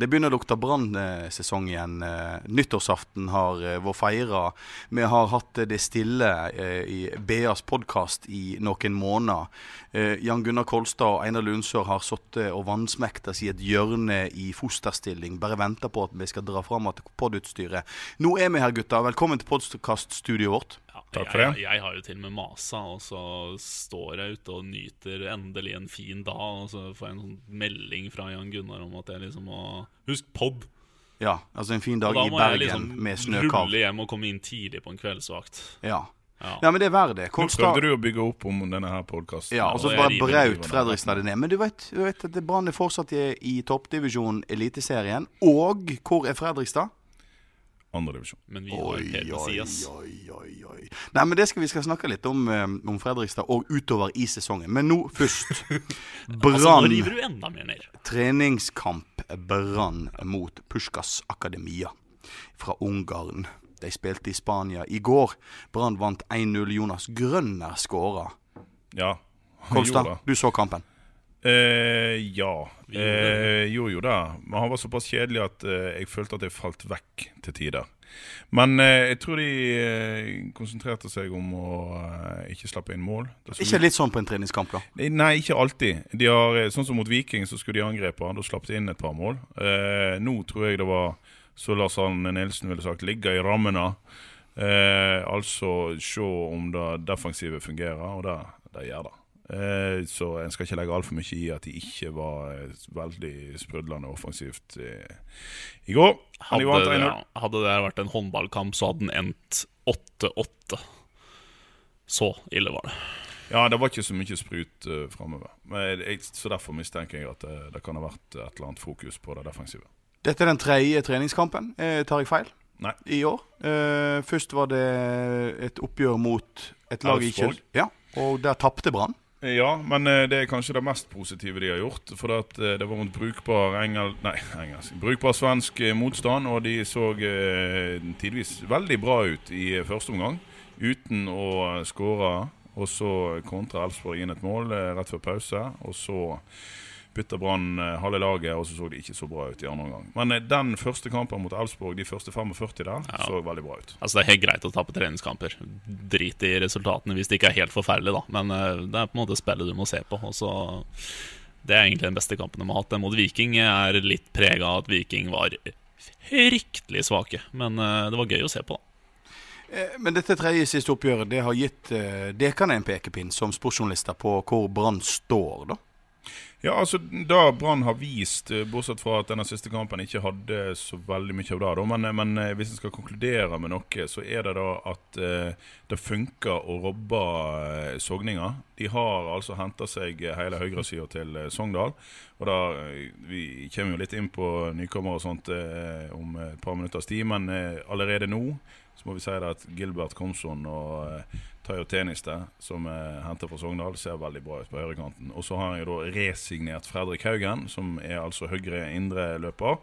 Det begynner å lukte brannsesong igjen. Eh, Nyttårsaften har eh, vært feira. Vi har hatt det stille eh, i BAs podkast i noen måneder. Jan Gunnar Kolstad og Einar Lundsør har sittet og vansmekta i et hjørne i fosterstilling. Bare venta på at vi skal dra fram igjen podutstyret. Nå er vi her, gutta. Velkommen til podkaststudioet vårt. Takk for det. Jeg har jo til og med masa, og så står jeg ute og nyter endelig en fin dag, og så får jeg en sånn melding fra Jan Gunnar om at jeg liksom må Husk pod! Ja, altså en fin dag da i må jeg Bergen liksom med snøkav. rulle hjem og komme inn tidlig på en kveldsvakt. Ja. Ja. ja, men det er verdt det. Nå Kolstad prøvde du å bygge opp om denne her podkasten. Ja, og så bare braut Fredrikstad det ned. Men du vet, du vet at Brann er fortsatt i, i toppdivisjonen Eliteserien. Og hvor er Fredrikstad? Andredivisjon. Men vi har helt Messias. oi, oi, oi. Nei, men det skal vi skal snakke litt om, eh, om Fredrikstad og utover i sesongen. Men nå først. Altså, Brann. river du enda mer ned. treningskamp Brann mot Puskas Akademia fra Ungarn. De spilte i Spania i går. Brann vant 1-0. Jonas Grønner skåra. Ja. Kolstad, Jo da. du så kampen. Eh, ja. Eh, jo, jo da. Men han var såpass kjedelig at eh, jeg følte at jeg falt vekk til tider. Men eh, jeg tror de eh, konsentrerte seg om å eh, ikke slappe inn mål. Ikke litt sånn på en treningskamp, da. Nei, ikke alltid. De har, sånn som mot Viking, så skulle de angrepe. Da slapp de inn et par mål. Eh, nå tror jeg det var, så Lars Arne Nilsen ville sagt, ligge i rammene. Eh, altså se om det defensive fungerer, og det, det gjør det. Eh, så en skal ikke legge altfor mye i at de ikke var eh, veldig sprudlende offensivt eh, i går. Hadde, 1-0. ja, hadde det vært en håndballkamp, så hadde den endt 8-8. Så ille var det. Ja, det var ikke så mye sprut uh, framover. Så derfor mistenker jeg at det, det kan ha vært et eller annet fokus på det defensive. Dette er den tredje treningskampen. Eh, tar jeg feil? Nei. I år. Uh, først var det et oppgjør mot et lag i Kjøl... Ja, og der tapte Brann. Ja, men eh, det er kanskje det mest positive de har gjort. For eh, det var mot brukbar engel... Nei, engelsk. Brukbar svensk eh, motstand, og de så tidvis veldig bra ut i første omgang. Uten å skåre. Og så kontra Elfsborg inn et mål rett før pause. Og så bytta Brann eh, halve laget, og så så de ikke så bra ut i andre omgang. Men eh, den første kampen mot Elfsborg, de første 45 der, Ja. så veldig bra ut. Altså Det er helt greit å tape treningskamper. Drit i resultatene hvis det ikke er helt forferdelig, da. Men eh, det er på en måte spillet du må se på. Og så Det er egentlig den beste kampen de har hatt. Den mot Viking er litt prega av at Viking var fryktelig svake. Men det var gøy å se på, da. Eh, Men dette tredje siste oppgjøret det har gitt dere en pekepinn som sportsjournalister på hvor Brann står, da. Ja, altså Da Brann har vist, eh, bortsett fra at denne siste kampen ikke hadde så veldig mye av det, men, men eh, hvis en skal konkludere med noe, så er det da at eh, det funker å robbe eh, Sogninga. De har altså henta seg hele høyresida til eh, Sogndal. Og da, eh, Vi kommer jo litt inn på nykommere og sånt eh, om et par minutters tid, men eh, allerede nå så må vi si det at Gilbert Komson og eh, Tayo Teniste, som er hentet fra Sogndal, ser veldig bra ut på høyrekanten. Og så har jeg da resignert Fredrik Haugen, som er altså høyre indre løper,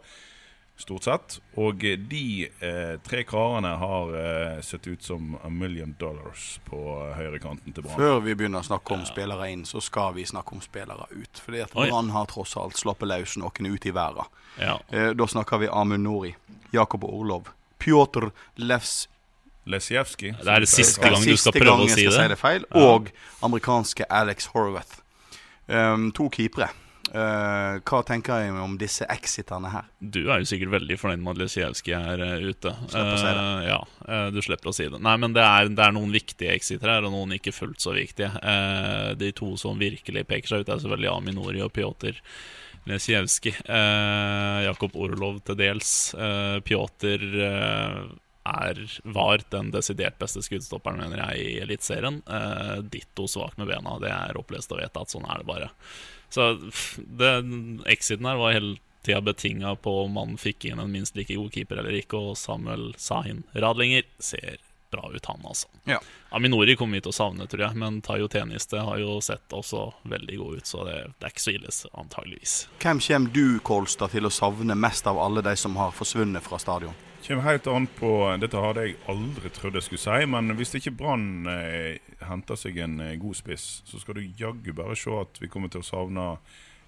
stort sett. Og de eh, tre karene har eh, sett ut som a million dollars på høyrekanten til Brann. Før vi begynner å snakke om spillere inn, så skal vi snakke om spillere ut. Fordi at Brann har tross alt sluppet løs noen ut i verden. Ja. Eh, da snakker vi Amund Nori, Jakob Orlov, Pjotr Levs Lesjevskij. Det er det siste gang du skal prøve å si det. si det feil. Ja. Og amerikanske Alex Horvath. Um, to keepere. Uh, hva tenker jeg om disse exitene her? Du er jo sikkert veldig fornøyd med at Lesjevskij er uh, ute. Slipper å si det. Uh, ja, du slipper å si det. Nei, men det er, det er noen viktige exitere her, og noen ikke fullt så viktige. Eh, de to som virkelig peker seg ut, er selvfølgelig Aminori og Pjotr Lesijevskij. Eh, Jakob Orlov til dels. Eh, Pjotr eh, er, var den desidert beste skuddstopperen, mener jeg, i Eliteserien. Ditto svak med bena. Det er opplest og vedtatt. Sånn er det bare. Så det, exiten her var helt tida betinga på om man fikk inn en minst like god keeper eller ikke, og Samuel Sahin Radlinger ser bra ut, han altså. Ja. Aminori kommer vi til å savne, tror jeg, men Tayo Teniste har jo sett også veldig god ut, så det, det er ikke så ille, antageligvis. Hvem kommer du, Kolstad, til å savne mest av alle de som har forsvunnet fra stadion? Kommer helt an på Dette hadde jeg aldri trodd jeg skulle si, men hvis ikke Brann eh, henter seg en eh, god spiss, så skal du jaggu bare se at vi kommer til å savne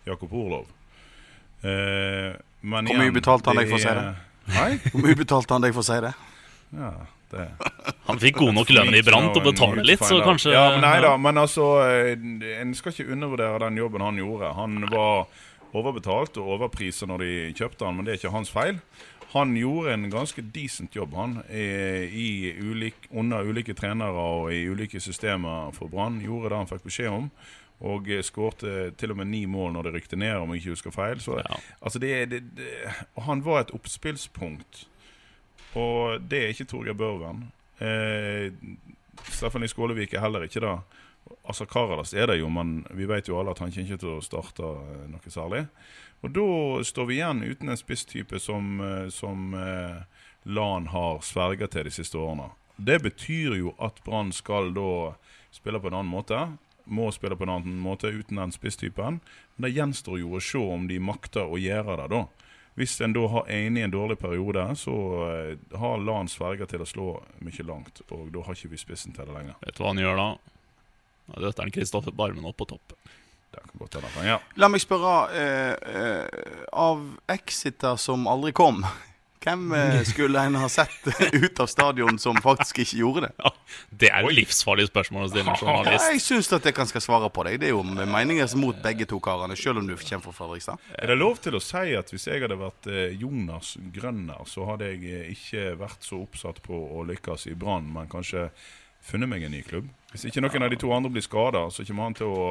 Jakob Orlov. Eh, men Hvor mye betalte han deg for å si det? Nei? Hvor mye betalte han deg for å si det? Ja, det Han fikk god nok lønn i Brann til å betale litt, så kanskje Ja, men Nei da, men altså eh, En skal ikke undervurdere den jobben han gjorde. Han var overbetalt og overpriset når de kjøpte han, men det er ikke hans feil. Han gjorde en ganske decent jobb han i, i ulik, under ulike trenere og i ulike systemer for Brann. Gjorde det han fikk beskjed om. Og eh, skårte til og med ni mål når det rykte ned, om jeg ikke husker feil. Så, Ja. altså det, det, det, og han var et oppspillspunkt. Og det er ikke Torgeir Børven. Eh, Stephanie Skålevik er heller ikke det. Altså Karadas er det jo, men vi vet jo alle at han kommer ikke til å starte eh, noe særlig. Og da står vi igjen uten en spisstype som, eh, som eh, Lan har sverga til de siste årene. Det betyr jo at Brann skal da spille på en annen måte. Må spille på en annen måte uten den spisstypen. Men det gjenstår jo å se om de makter å gjøre det, da. Hvis en da har en i en dårlig periode, så eh, har Lan sverga til å slå mye langt. Og da har ikke vi spissen til det lenger. Vet du hva han gjør da? Da døtter han Kristoffer Barmen opp på topp. Det kan godt hende. Ja. La meg spørre eh, eh, Av Exeter som aldri kom, hvem eh, skulle en ha sett ut av stadion som faktisk ikke gjorde det? Ja, det er et livsfarlig spørsmål å stille en Ja, jeg syns at jeg kan skal svare på deg. Det er jo meninger som mot begge to karene, selv om du kommer fra Fredrikstad. Er det lov til å si at hvis jeg hadde vært eh, Jonas Grønner, så hadde jeg eh, ikke vært så oppsatt på å lykkes i Brann, men kanskje funnet meg en ny klubb? Hvis ikke noen av de to andre blir skada, så kommer han til å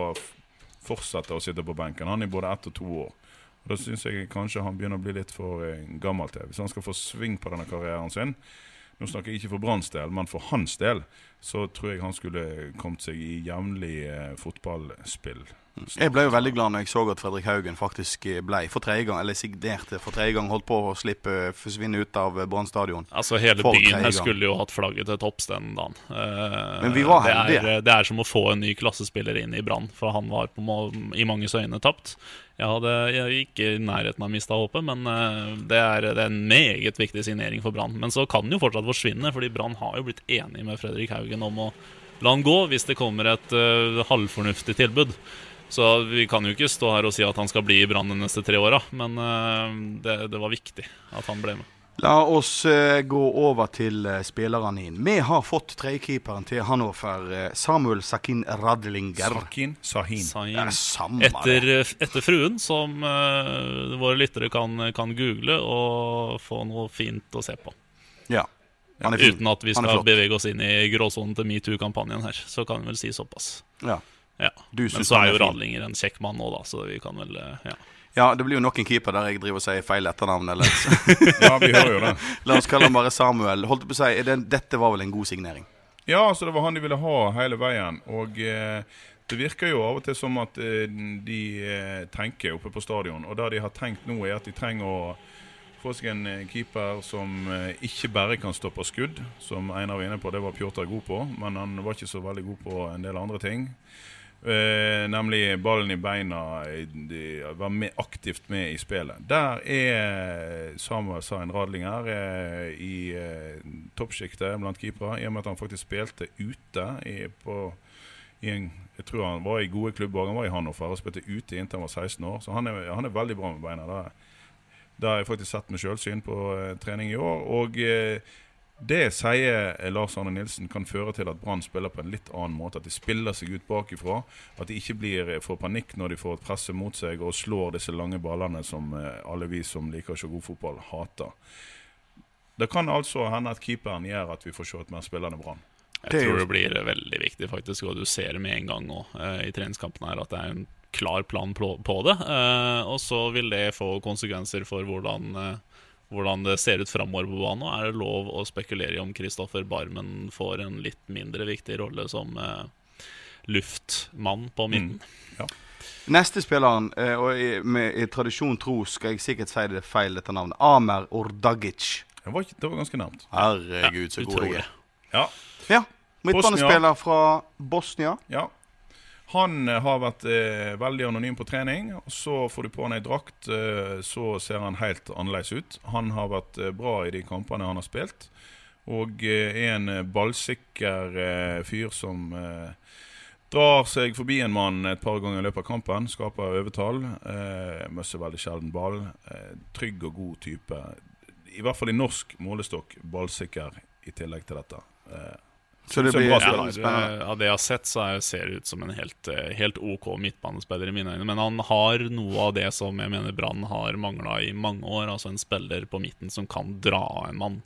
fortsette å sitte på benken. Han er både ett og to år. Da syns jeg kanskje han begynner å bli litt for eh, gammel til. Hvis han skal få sving på denne karrieren sin Nå snakker jeg ikke for Branns del, men for hans del så tror jeg han skulle kommet seg i jevnlig eh, fotballspill. Jeg ble jo veldig glad når jeg så at Fredrik Haugen faktisk ble for tredje gang, eller signerte for tredje gang, holdt på å slippe forsvinne ut av Brann stadion. Altså Hele For byen her skulle jo hatt flagget til topps den dagen. Eh, Men vi var det heldige. er, det er som å få en ny klassespiller inn i Brann, for han var på må i manges øyne tapt. Jeg hadde jeg ikke i nærheten av mista håpet, men eh, det er, det er en meget viktig signering for Brann. Men så kan den jo fortsatt forsvinne, fordi Brann har jo blitt enig med Fredrik Haugen om å la han gå hvis det kommer et uh, halvfornuftig tilbud. Så vi kan jo ikke stå her og si at han skal bli i Brann de neste tre åra, men uh, det, det var viktig at han ble med. La oss eh, gå over til spillerne inn. Vi har fått tredjekeeperen til Hannover, Samuel Sakin Radlinger. Sakin Sahin. Sahin. Samme Etter, etter fruen, som våre lyttere kan, kan google og få noe fint å se på. Ja. Han er fin. Uten at vi skal bevege oss inn i gråsonen til metoo-kampanjen her. Så kan vi vel si såpass. Ja. Ja. Du Men så er er jo. Radlinger en kjekk mann nå, da, så vi kan vel eh, ja. ja, det blir jo nok en keeper der jeg driver og sier feil etternavn. Eller. Ja, vi hører jo det. La oss kalle han bare Samuel. Holdt på å si, er det, Dette var vel en god signering? Ja, altså det var han de ville ha hele veien. Og eh, det virker jo av og til som at eh, de eh, tenker oppe på stadion. Og det de har tenkt nå, er at de trenger å få seg en eh, keeper som eh, ikke bare kan stoppe skudd, som Einar var inne på, det var Pjotr god på. Men han var ikke så veldig god på en del andre ting. Eh, nemlig ballen i beina. De var med, aktivt med i spillet. Der er Samuel Sain Radlinger eh, i eh, toppsjiktet blant keepere, i og med at han faktisk spilte ute i, på, en Jeg tror han var i gode klubber. Han var i Hannover og spilte ute inntil han var 16 år, så han er, han er veldig bra med beina. Det, det har jeg faktisk sett med sjølsyn på eh, trening i år. Og eh, det sier Lars Arne Nilsen kan føre til at Brann spiller på en litt annen måte. At de spiller seg ut bakifra. At de ikke blir, eh, får panikk når de får et presse mot seg og slår disse lange ballene som alle vi som liker å se god fotball, hater. Det kan altså hende at keeperen gjør at vi får se et mer spillende Brann. Jeg tror det blir veldig viktig, faktisk. Og du ser det med en gang nå i treningskampen her at det er en klar plan på, på det. Eh, og så vil det få konsekvenser for hvordan, eh, hvordan det ser ut framover på banen. Og er det lov å spekulere i om Kristoffer Barmen får en litt mindre viktig rolle som eh, luftmann på midten? Neste spilleren, eh, og i, med, i tradisjon tro skal jeg sikkert si det feil, dette navnet. Amer Ordagic. Det var, det var ganske nærmt. Herregud, så god jeg er. Ja. Ja. Midtbanespiller fra Bosnia. Ja. Han eh, har vært eh, veldig anonym på trening. og Så får du på han ei drakt, eh, så ser han helt annerledes ut. Han har vært eh, bra i de kampene han har spilt. Og eh, er en eh, ballsikker fyr som drar seg forbi en mann et par ganger i løpet av kampen. Skaper overtall. Eh, Møsser veldig sjelden ball. Trygg og god type. I hvert fall i norsk målestokk ballsikker i tillegg til dette. Eh, Så det blir bra Ja, spennende. av det jeg har sett, så er- ser det ut som en helt, eh, helt OK midtbanespiller i mine øyne. Men han har noe av det som jeg mener Brann har mangla i mange år. Altså en spiller på midten som kan dra av en mann.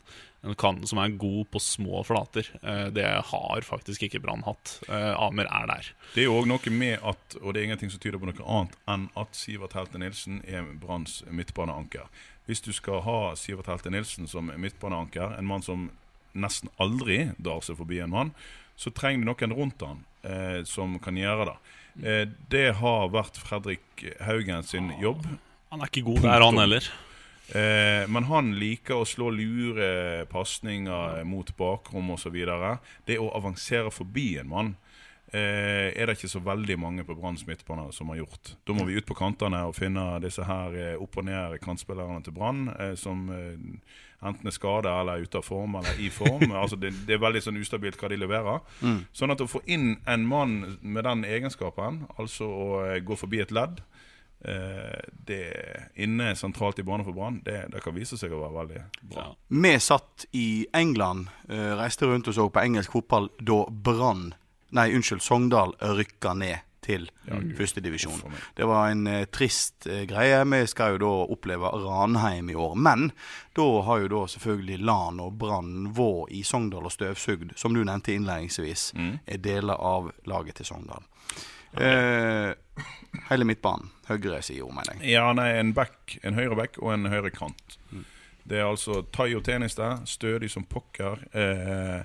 En kan, som er god på små flater. Eh, Det har faktisk ikke Brann hatt. Eh, Amer er der. Det er jo òg noe med at, og det er ingenting som tyder på noe annet enn at Sivert Helte Nilsen er Branns midtbaneanker. Hvis du skal ha Sivert Helte Nilsen som midtbaneanker, en mann som nesten aldri drar seg forbi en mann, så trenger du noen rundt han eh, som kan gjøre det. Eh, det har vært Fredrik Haugen sin jobb. Han er ikke god der, han heller. Eh, men han liker å slå lure pasninger mot bakrom osv. Det å avansere forbi en mann er det ikke så veldig mange på Branns midtbane som har gjort. Da må vi ut på kantene og finne disse her eh, opp og ned kantspillerne til Brann, eh, som eh, enten er skada eller er ute av form eller i form. altså det, det er veldig sånn ustabilt hva de leverer. Sånn at å få inn en mann med den egenskapen, altså å eh, gå forbi et ledd eh, det inne sentralt i banen for Brann, det, det kan vise seg å være veldig bra. Ja. Vi satt i England, eh, reiste rundt og så på engelsk fotball da Brann Nei, unnskyld, Sogndal rykka ned til førstedivisjon. uff. Det var en eh, trist eh, greie. Vi skal jo da oppleve Ranheim i år. Men da har jo da selvfølgelig Lan og Brann Vå i Sogndal og støvsugd, som du nevnte innledningsvis, er deler av laget til Sogndal. Eh, hele midtbanen. Høyre side, mener jeg. Ja, nei, en back, en høyre back og en høyre kant. Det er altså Tayo der, stødig som pokker, eh,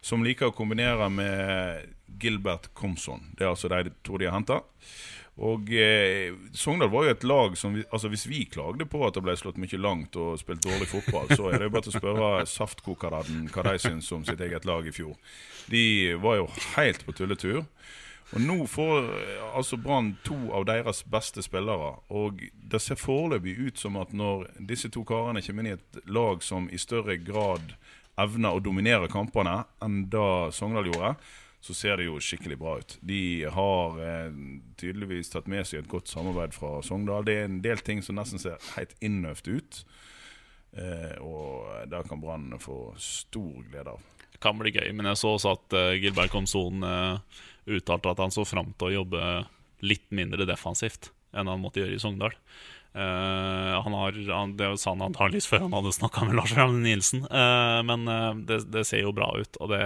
som liker å kombinere med Gilbert Komson. Det er altså de to de har henta. Og eh, Sogndal var jo et lag som vi, altså Hvis vi klagde på at det ble slått mye langt og spilt dårlig fotball, så er det jo bare til å spørre Saftkokeraden hva de syns om sitt eget lag i fjor. De var jo helt på tulletur. Og nå får eh, altså Brann to av deres beste spillere. Og det ser foreløpig ut som at når disse to karene kommer inn i et lag som i større grad evner å dominere kampene enn da Sogndal gjorde, så ser det jo skikkelig bra ut. De har eh, tydeligvis tatt med seg et godt samarbeid fra Sogndal. Det er en del ting som nesten ser helt innøvd ut. Eh, og der kan Brann få stor glede av. Det kan bli gøy. Men jeg så også at uh, Gilbert Komson uh, uttalte at han så fram til å jobbe litt mindre defensivt enn han måtte gjøre i Sogndal. Uh, han har, han, det sa han antakeligvis før han hadde snakka med Lars Ragnhild Nilsen, Uh, men uh, det, det ser jo bra ut. Og det,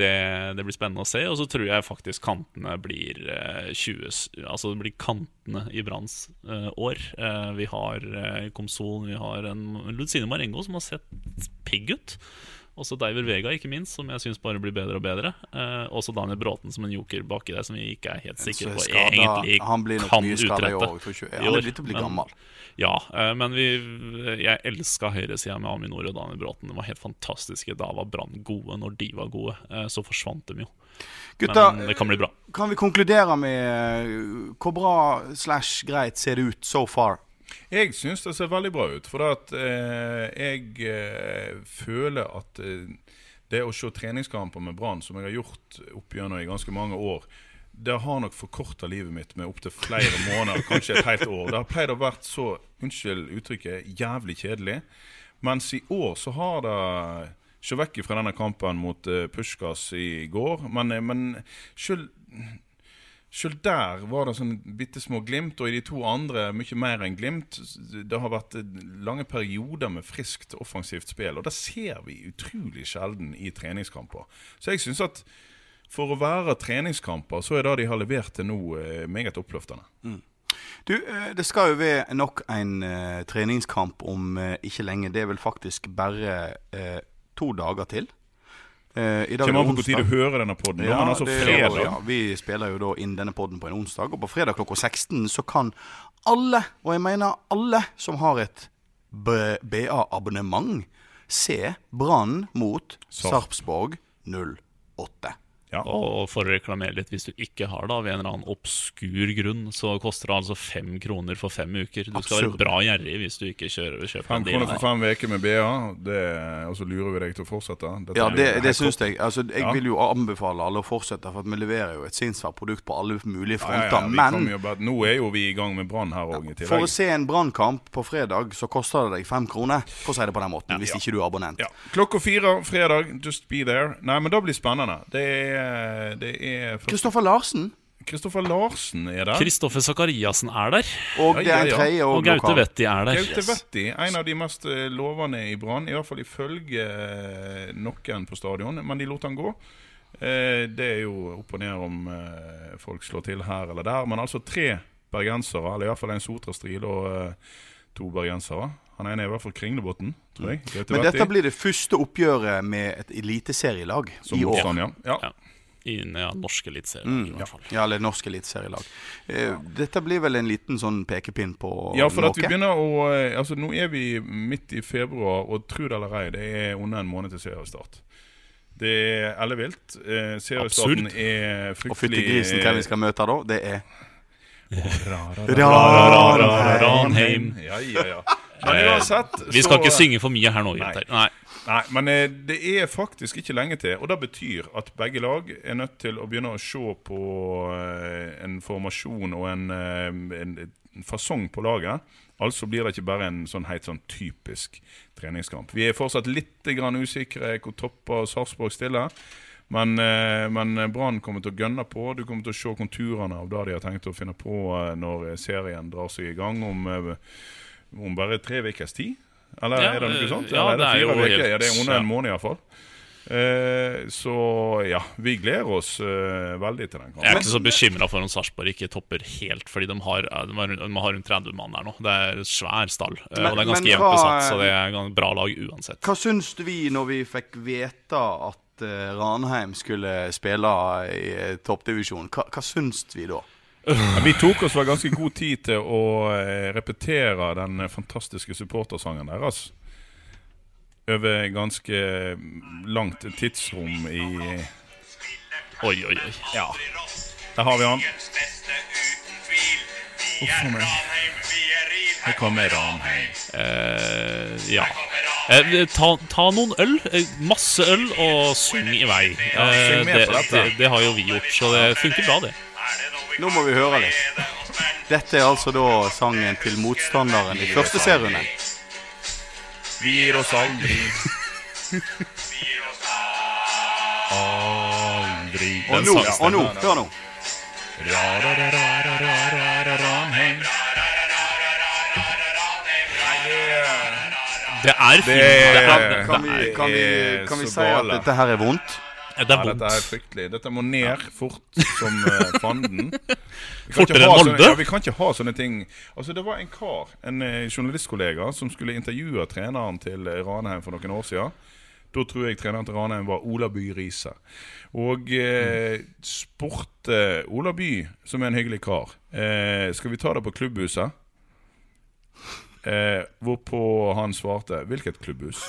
det, det blir spennende å se. Og så tror jeg faktisk kantene blir eh, 20 Altså det blir kantene i Branns eh, år. Eh, vi har eh, Komson, vi har en Lutzine Marengo som har sett pigg ut. Også Diver Vega, ikke minst, som jeg syns bare blir bedre og bedre. Eh, også Daniel Bråten som en joker baki der, som vi ikke er helt sikre på skada- egentlig han blir nok kan mye skada i år. jeg Han er blitt å bli men- gammel. Ja, eh, men vi, jeg elska høyresida med Aminor og Daniel Bråten. De var helt fantastiske. Da var Brann gode. Når de var gode, eh, så forsvant de jo. Gutta, men det kan bli bra. kan vi konkludere med uh, hvor bra slash greit ser det ut so far? Jeg syns det ser veldig bra ut. For at, eh, jeg eh, føler at eh, det å se treningskamper med Brann, som jeg har gjort opp gjennom i ganske mange år, det har nok forkorta livet mitt med opptil flere måneder, kanskje et helt år. Det har pleid å vært så, unnskyld uttrykket, jævlig kjedelig. Mens i år så har det Se vekk fra denne kampen mot uh, Puskas i går, men, eh, men selv selv der var det sånn bitte små glimt, og i de to andre mye mer enn glimt. Det har vært lange perioder med friskt offensivt spill, og det ser vi utrolig sjelden i treningskamper. Så jeg syns at for å være treningskamper, så er det de har levert til nå, eh, meget oppløftende. Du, eh, det skal jo være nok en eh, treningskamp om ikke lenge. Det er vel faktisk bare to dager til. Eh, I dag er Kommer an på når du hører denne poden. Ja, altså ja, vi spiller jo da inn denne podden på en onsdag, og på fredag klokka 16 så kan alle, og jeg mener alle, som har et BA-abonnement, se Brann mot Sarpsborg 08. Ja. Og for å reklamere litt, hvis du ikke har det av en eller annen obskur grunn, så koster det altså fem kroner for fem uker. Du skal Absurd. være bra gjerrig hvis du ikke kjører, kjøper Fem en kroner for fem uker med BA, det, og så lurer vi deg til å fortsette. Dette Ja, det, det syns jeg. Altså, jeg Ja. vil jo anbefale alle å fortsette, for at vi leverer jo et sinnssvakt produkt på alle mulige Ja, ja, fronter. ja, men jo nå er jo vi i gang med Brann her òg, i for å se en brannkamp på fredag, så koster det deg fem kroner, for å si det på den måten, hvis ikke du er abonnent. Ja. Klokka fire fredag, just be there. Nei, men da blir det spennende. Det er, det er Kristoffer Larsen Kristoffer Larsen er der. Kristoffer Sakariassen er der, og Ja, det er en ja, ja. tredje og og Gaute lokal. Vetti er der. Gaute Vetti, en av de mest eh, lovende i Brann, i hvert fall ifølge eh, noen på stadion, men de lot han gå. Eh, Det er jo opp og ned om eh, folk slår til her eller der, men altså tre bergensere, eller i hvert fall en Sotra-stril og eh, to bergensere. Han ene er i hvert fall Kringlebotn, tror jeg. Gaute Men dette blir det første oppgjøret med et eliteserielag som i år. motstand, ja. ja. Ja. I ja, norske eliteserielag, Mm, i hvert fall. Ja, eller norsk eliteserielag. Eh, Dette blir vel en liten sånn pekepinn på Ja, for noe? at vi begynner å eh, Altså, nå er vi midt i februar, og tro det eller ei, det er under en måned til seriestart. Det er ellevilt. Eh, seriestarten Absurd. er Og fryktelig fyttegrisen hvem vi skal møte da, det er Ranheim. Ja, ja, ja. Men uansett Vi skal så- ikke synge for mye her nå, Nei. Nei. Nei, men eh, det er faktisk ikke lenge til. Og det betyr at begge lag er nødt til å begynne å se på eh, en formasjon og en, eh, en, en fasong på laget. Altså blir det ikke bare en sånn helt sånn typisk treningskamp. Vi er fortsatt litt grann usikre hvor topper Sarpsborg stiller. Men, eh, men Brann kommer til å gønne på. Du kommer til å se konturene av det de har tenkt å finne på eh, når serien drar seg i gang om, eh, om bare tre ukers tid. Eller Ja, er det noe sånt? ja, Eller det er fire uker? helt- Ja, det er under en måned iallfall. Eh, så ja, vi gleder oss eh, veldig til den Jeg er ikke så bekymra for om Sarpsborg ikke topper helt, fordi de har, de har, de har rundt 30 mann her nå. Det er svær stall, eh, Men- og det er ganske jevnt besatt, så det er et bra lag uansett. Hva syns vi når vi fikk vite at eh, Ranheim skulle spille i eh, toppdivisjon? Hva, hva syns vi da? Ja, vi tok oss vel ganske god tid til å eh, repetere den eh, fantastiske supportersangen deres. Over ganske langt tidsrom i Oi, oi, oi. Ja. Der har vi han. Uff a meg. Her kommer Ranheim. Eh, ja. Eh, ta, ta noen øl, eh, masse øl, og syng i vei. Eh, det, det, det har jo vi gjort, så det funker bra, det. Nå må vi høre litt. Dette er altså da sangen til motstanderen i første serierunde. Vi gir oss aldri. Aldri. Og nå, og nå, hør nå. Det er fint. Kan vi, kan vi, kan vi si at dette her er vondt? Det Ja, er dette er fryktelig. Dette må ned fort som uh, fanden. Fortere enn Molde? Ja, vi kan ikke ha sånne ting. Altså, Det var en kar, en uh, journalistkollega, som skulle intervjue treneren til Ranheim for noen år siden. Da tror jeg treneren til Ranheim var Ola By Riise. Og eh, spurte Ola By, som er en hyggelig kar, eh, skal vi ta det på klubbhuset. Eh, hvorpå han svarte 'hvilket klubbhus'?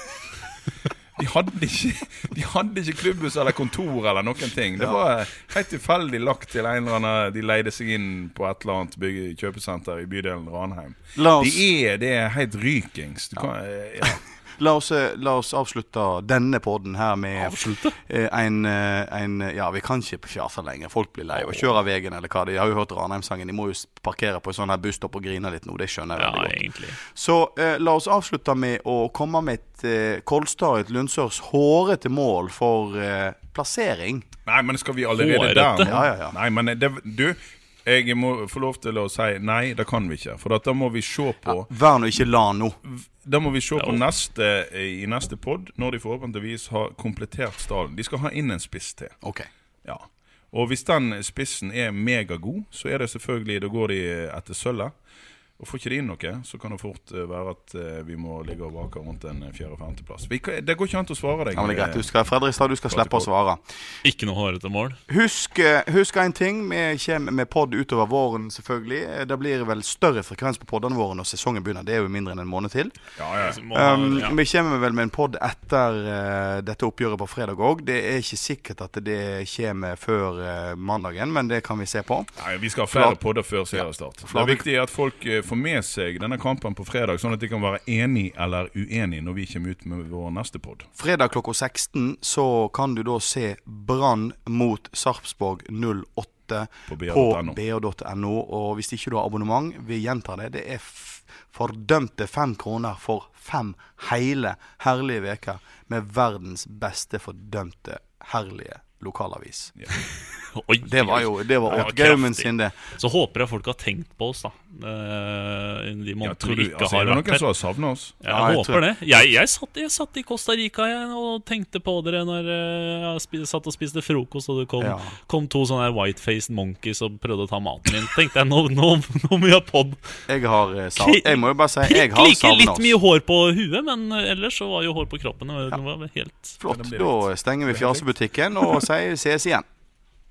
De hadde, ikke, de hadde ikke klubbhus eller kontor eller noen ting. Det var helt tilfeldig lagt til en eller annen De leide seg inn på et eller annet bygge, kjøpesenter i bydelen Ranheim. De er, det er helt rykings. Du kan, eh, ja. La oss, eh, la oss avslutte denne podden her med Avslutte? eh, en, eh, en Ja, vi kan ikke fjase lenger. Folk blir lei og kjører kjøre veien eller hva. De har jo hørt Ranheim-sangen. De må jo parkere på en sånn her busstopp og grine litt nå. Det skjønner jeg Ja, veldig godt. egentlig. Så eh, la oss avslutte med å komme med et eh, Kolstad et Lundsørs hårete mål for eh, plassering. Nei, men skal vi allerede der nå? Ja, ja, ja. Nei, men det, du, jeg må få lov til å si nei, det kan vi ikke. For da må vi se på Vær nå ikke la nå. Da må vi se på neste, i neste pod, når de forhåpentligvis har komplettert stallen. De skal ha inn en spiss til. Ok. Ja. Og hvis den spissen er megagod, så er det selvfølgelig Da går de etter sølvet. Og Får ikke de inn noe, så kan det fort eh, være at eh, vi må ligge og vake rundt en fjerde-femteplass. Det går ikke an å svare deg. Ja, men det er greit. Du skal, Fredrikstad, du skal slippe å svare. Ikke noe hårete mål. Husk, eh, husk en ting. Vi kommer med pod utover våren, selvfølgelig. Eh, Det blir vel større frekvens på podene våre når sesongen begynner. Det er jo mindre enn en måned til. Ja, ja. Um. Vi kommer vel med en pod etter uh, dette oppgjøret på fredag òg. Det er ikke sikkert at det kommer før uh, mandagen, men det kan vi se på. Nei, Vi skal ha flere podder før seriestart. Det er viktig at folk eh, får med seg denne kampen på fredag, sånn at de kan være enig eller uenig når vi kommer ut med vår neste pod. Fredag klokka 16 så kan du da se Brann mot Sarpsborg 08 På br.no. Og hvis ikke du har abonnement, vi gjentar det, det er fordømte fem kroner for fem hele, herlige uker med verdens beste fordømte, herlige lokalavis. Oi, Det var jo det var Ja, Gaumen kraftig. sin, det. Så håper jeg folk har tenkt på oss, da. Eh, De Ja, månedene tror vi du, ikke altså, har er det noen som har savna oss? Jeg Ja, jeg håper det. Jeg, jeg, satt, jeg satt i Costa Rica jeg, og tenkte på dere når eh, jeg spi- satt og spiste frokost, og det kom, Ja. kom to sånne whitefaced monkeys og prøvde å ta maten min. Tenkte jeg, nå, nå, nå må vi ha pod. Jeg har savna sav Jeg må jo bare si, jeg har savna oss. litt mye hår på huet, men eh, ellers så var jo hår på kroppen. Det var- det var helt Flott. Da stenger vi fjasebutikken og sier ses igjen.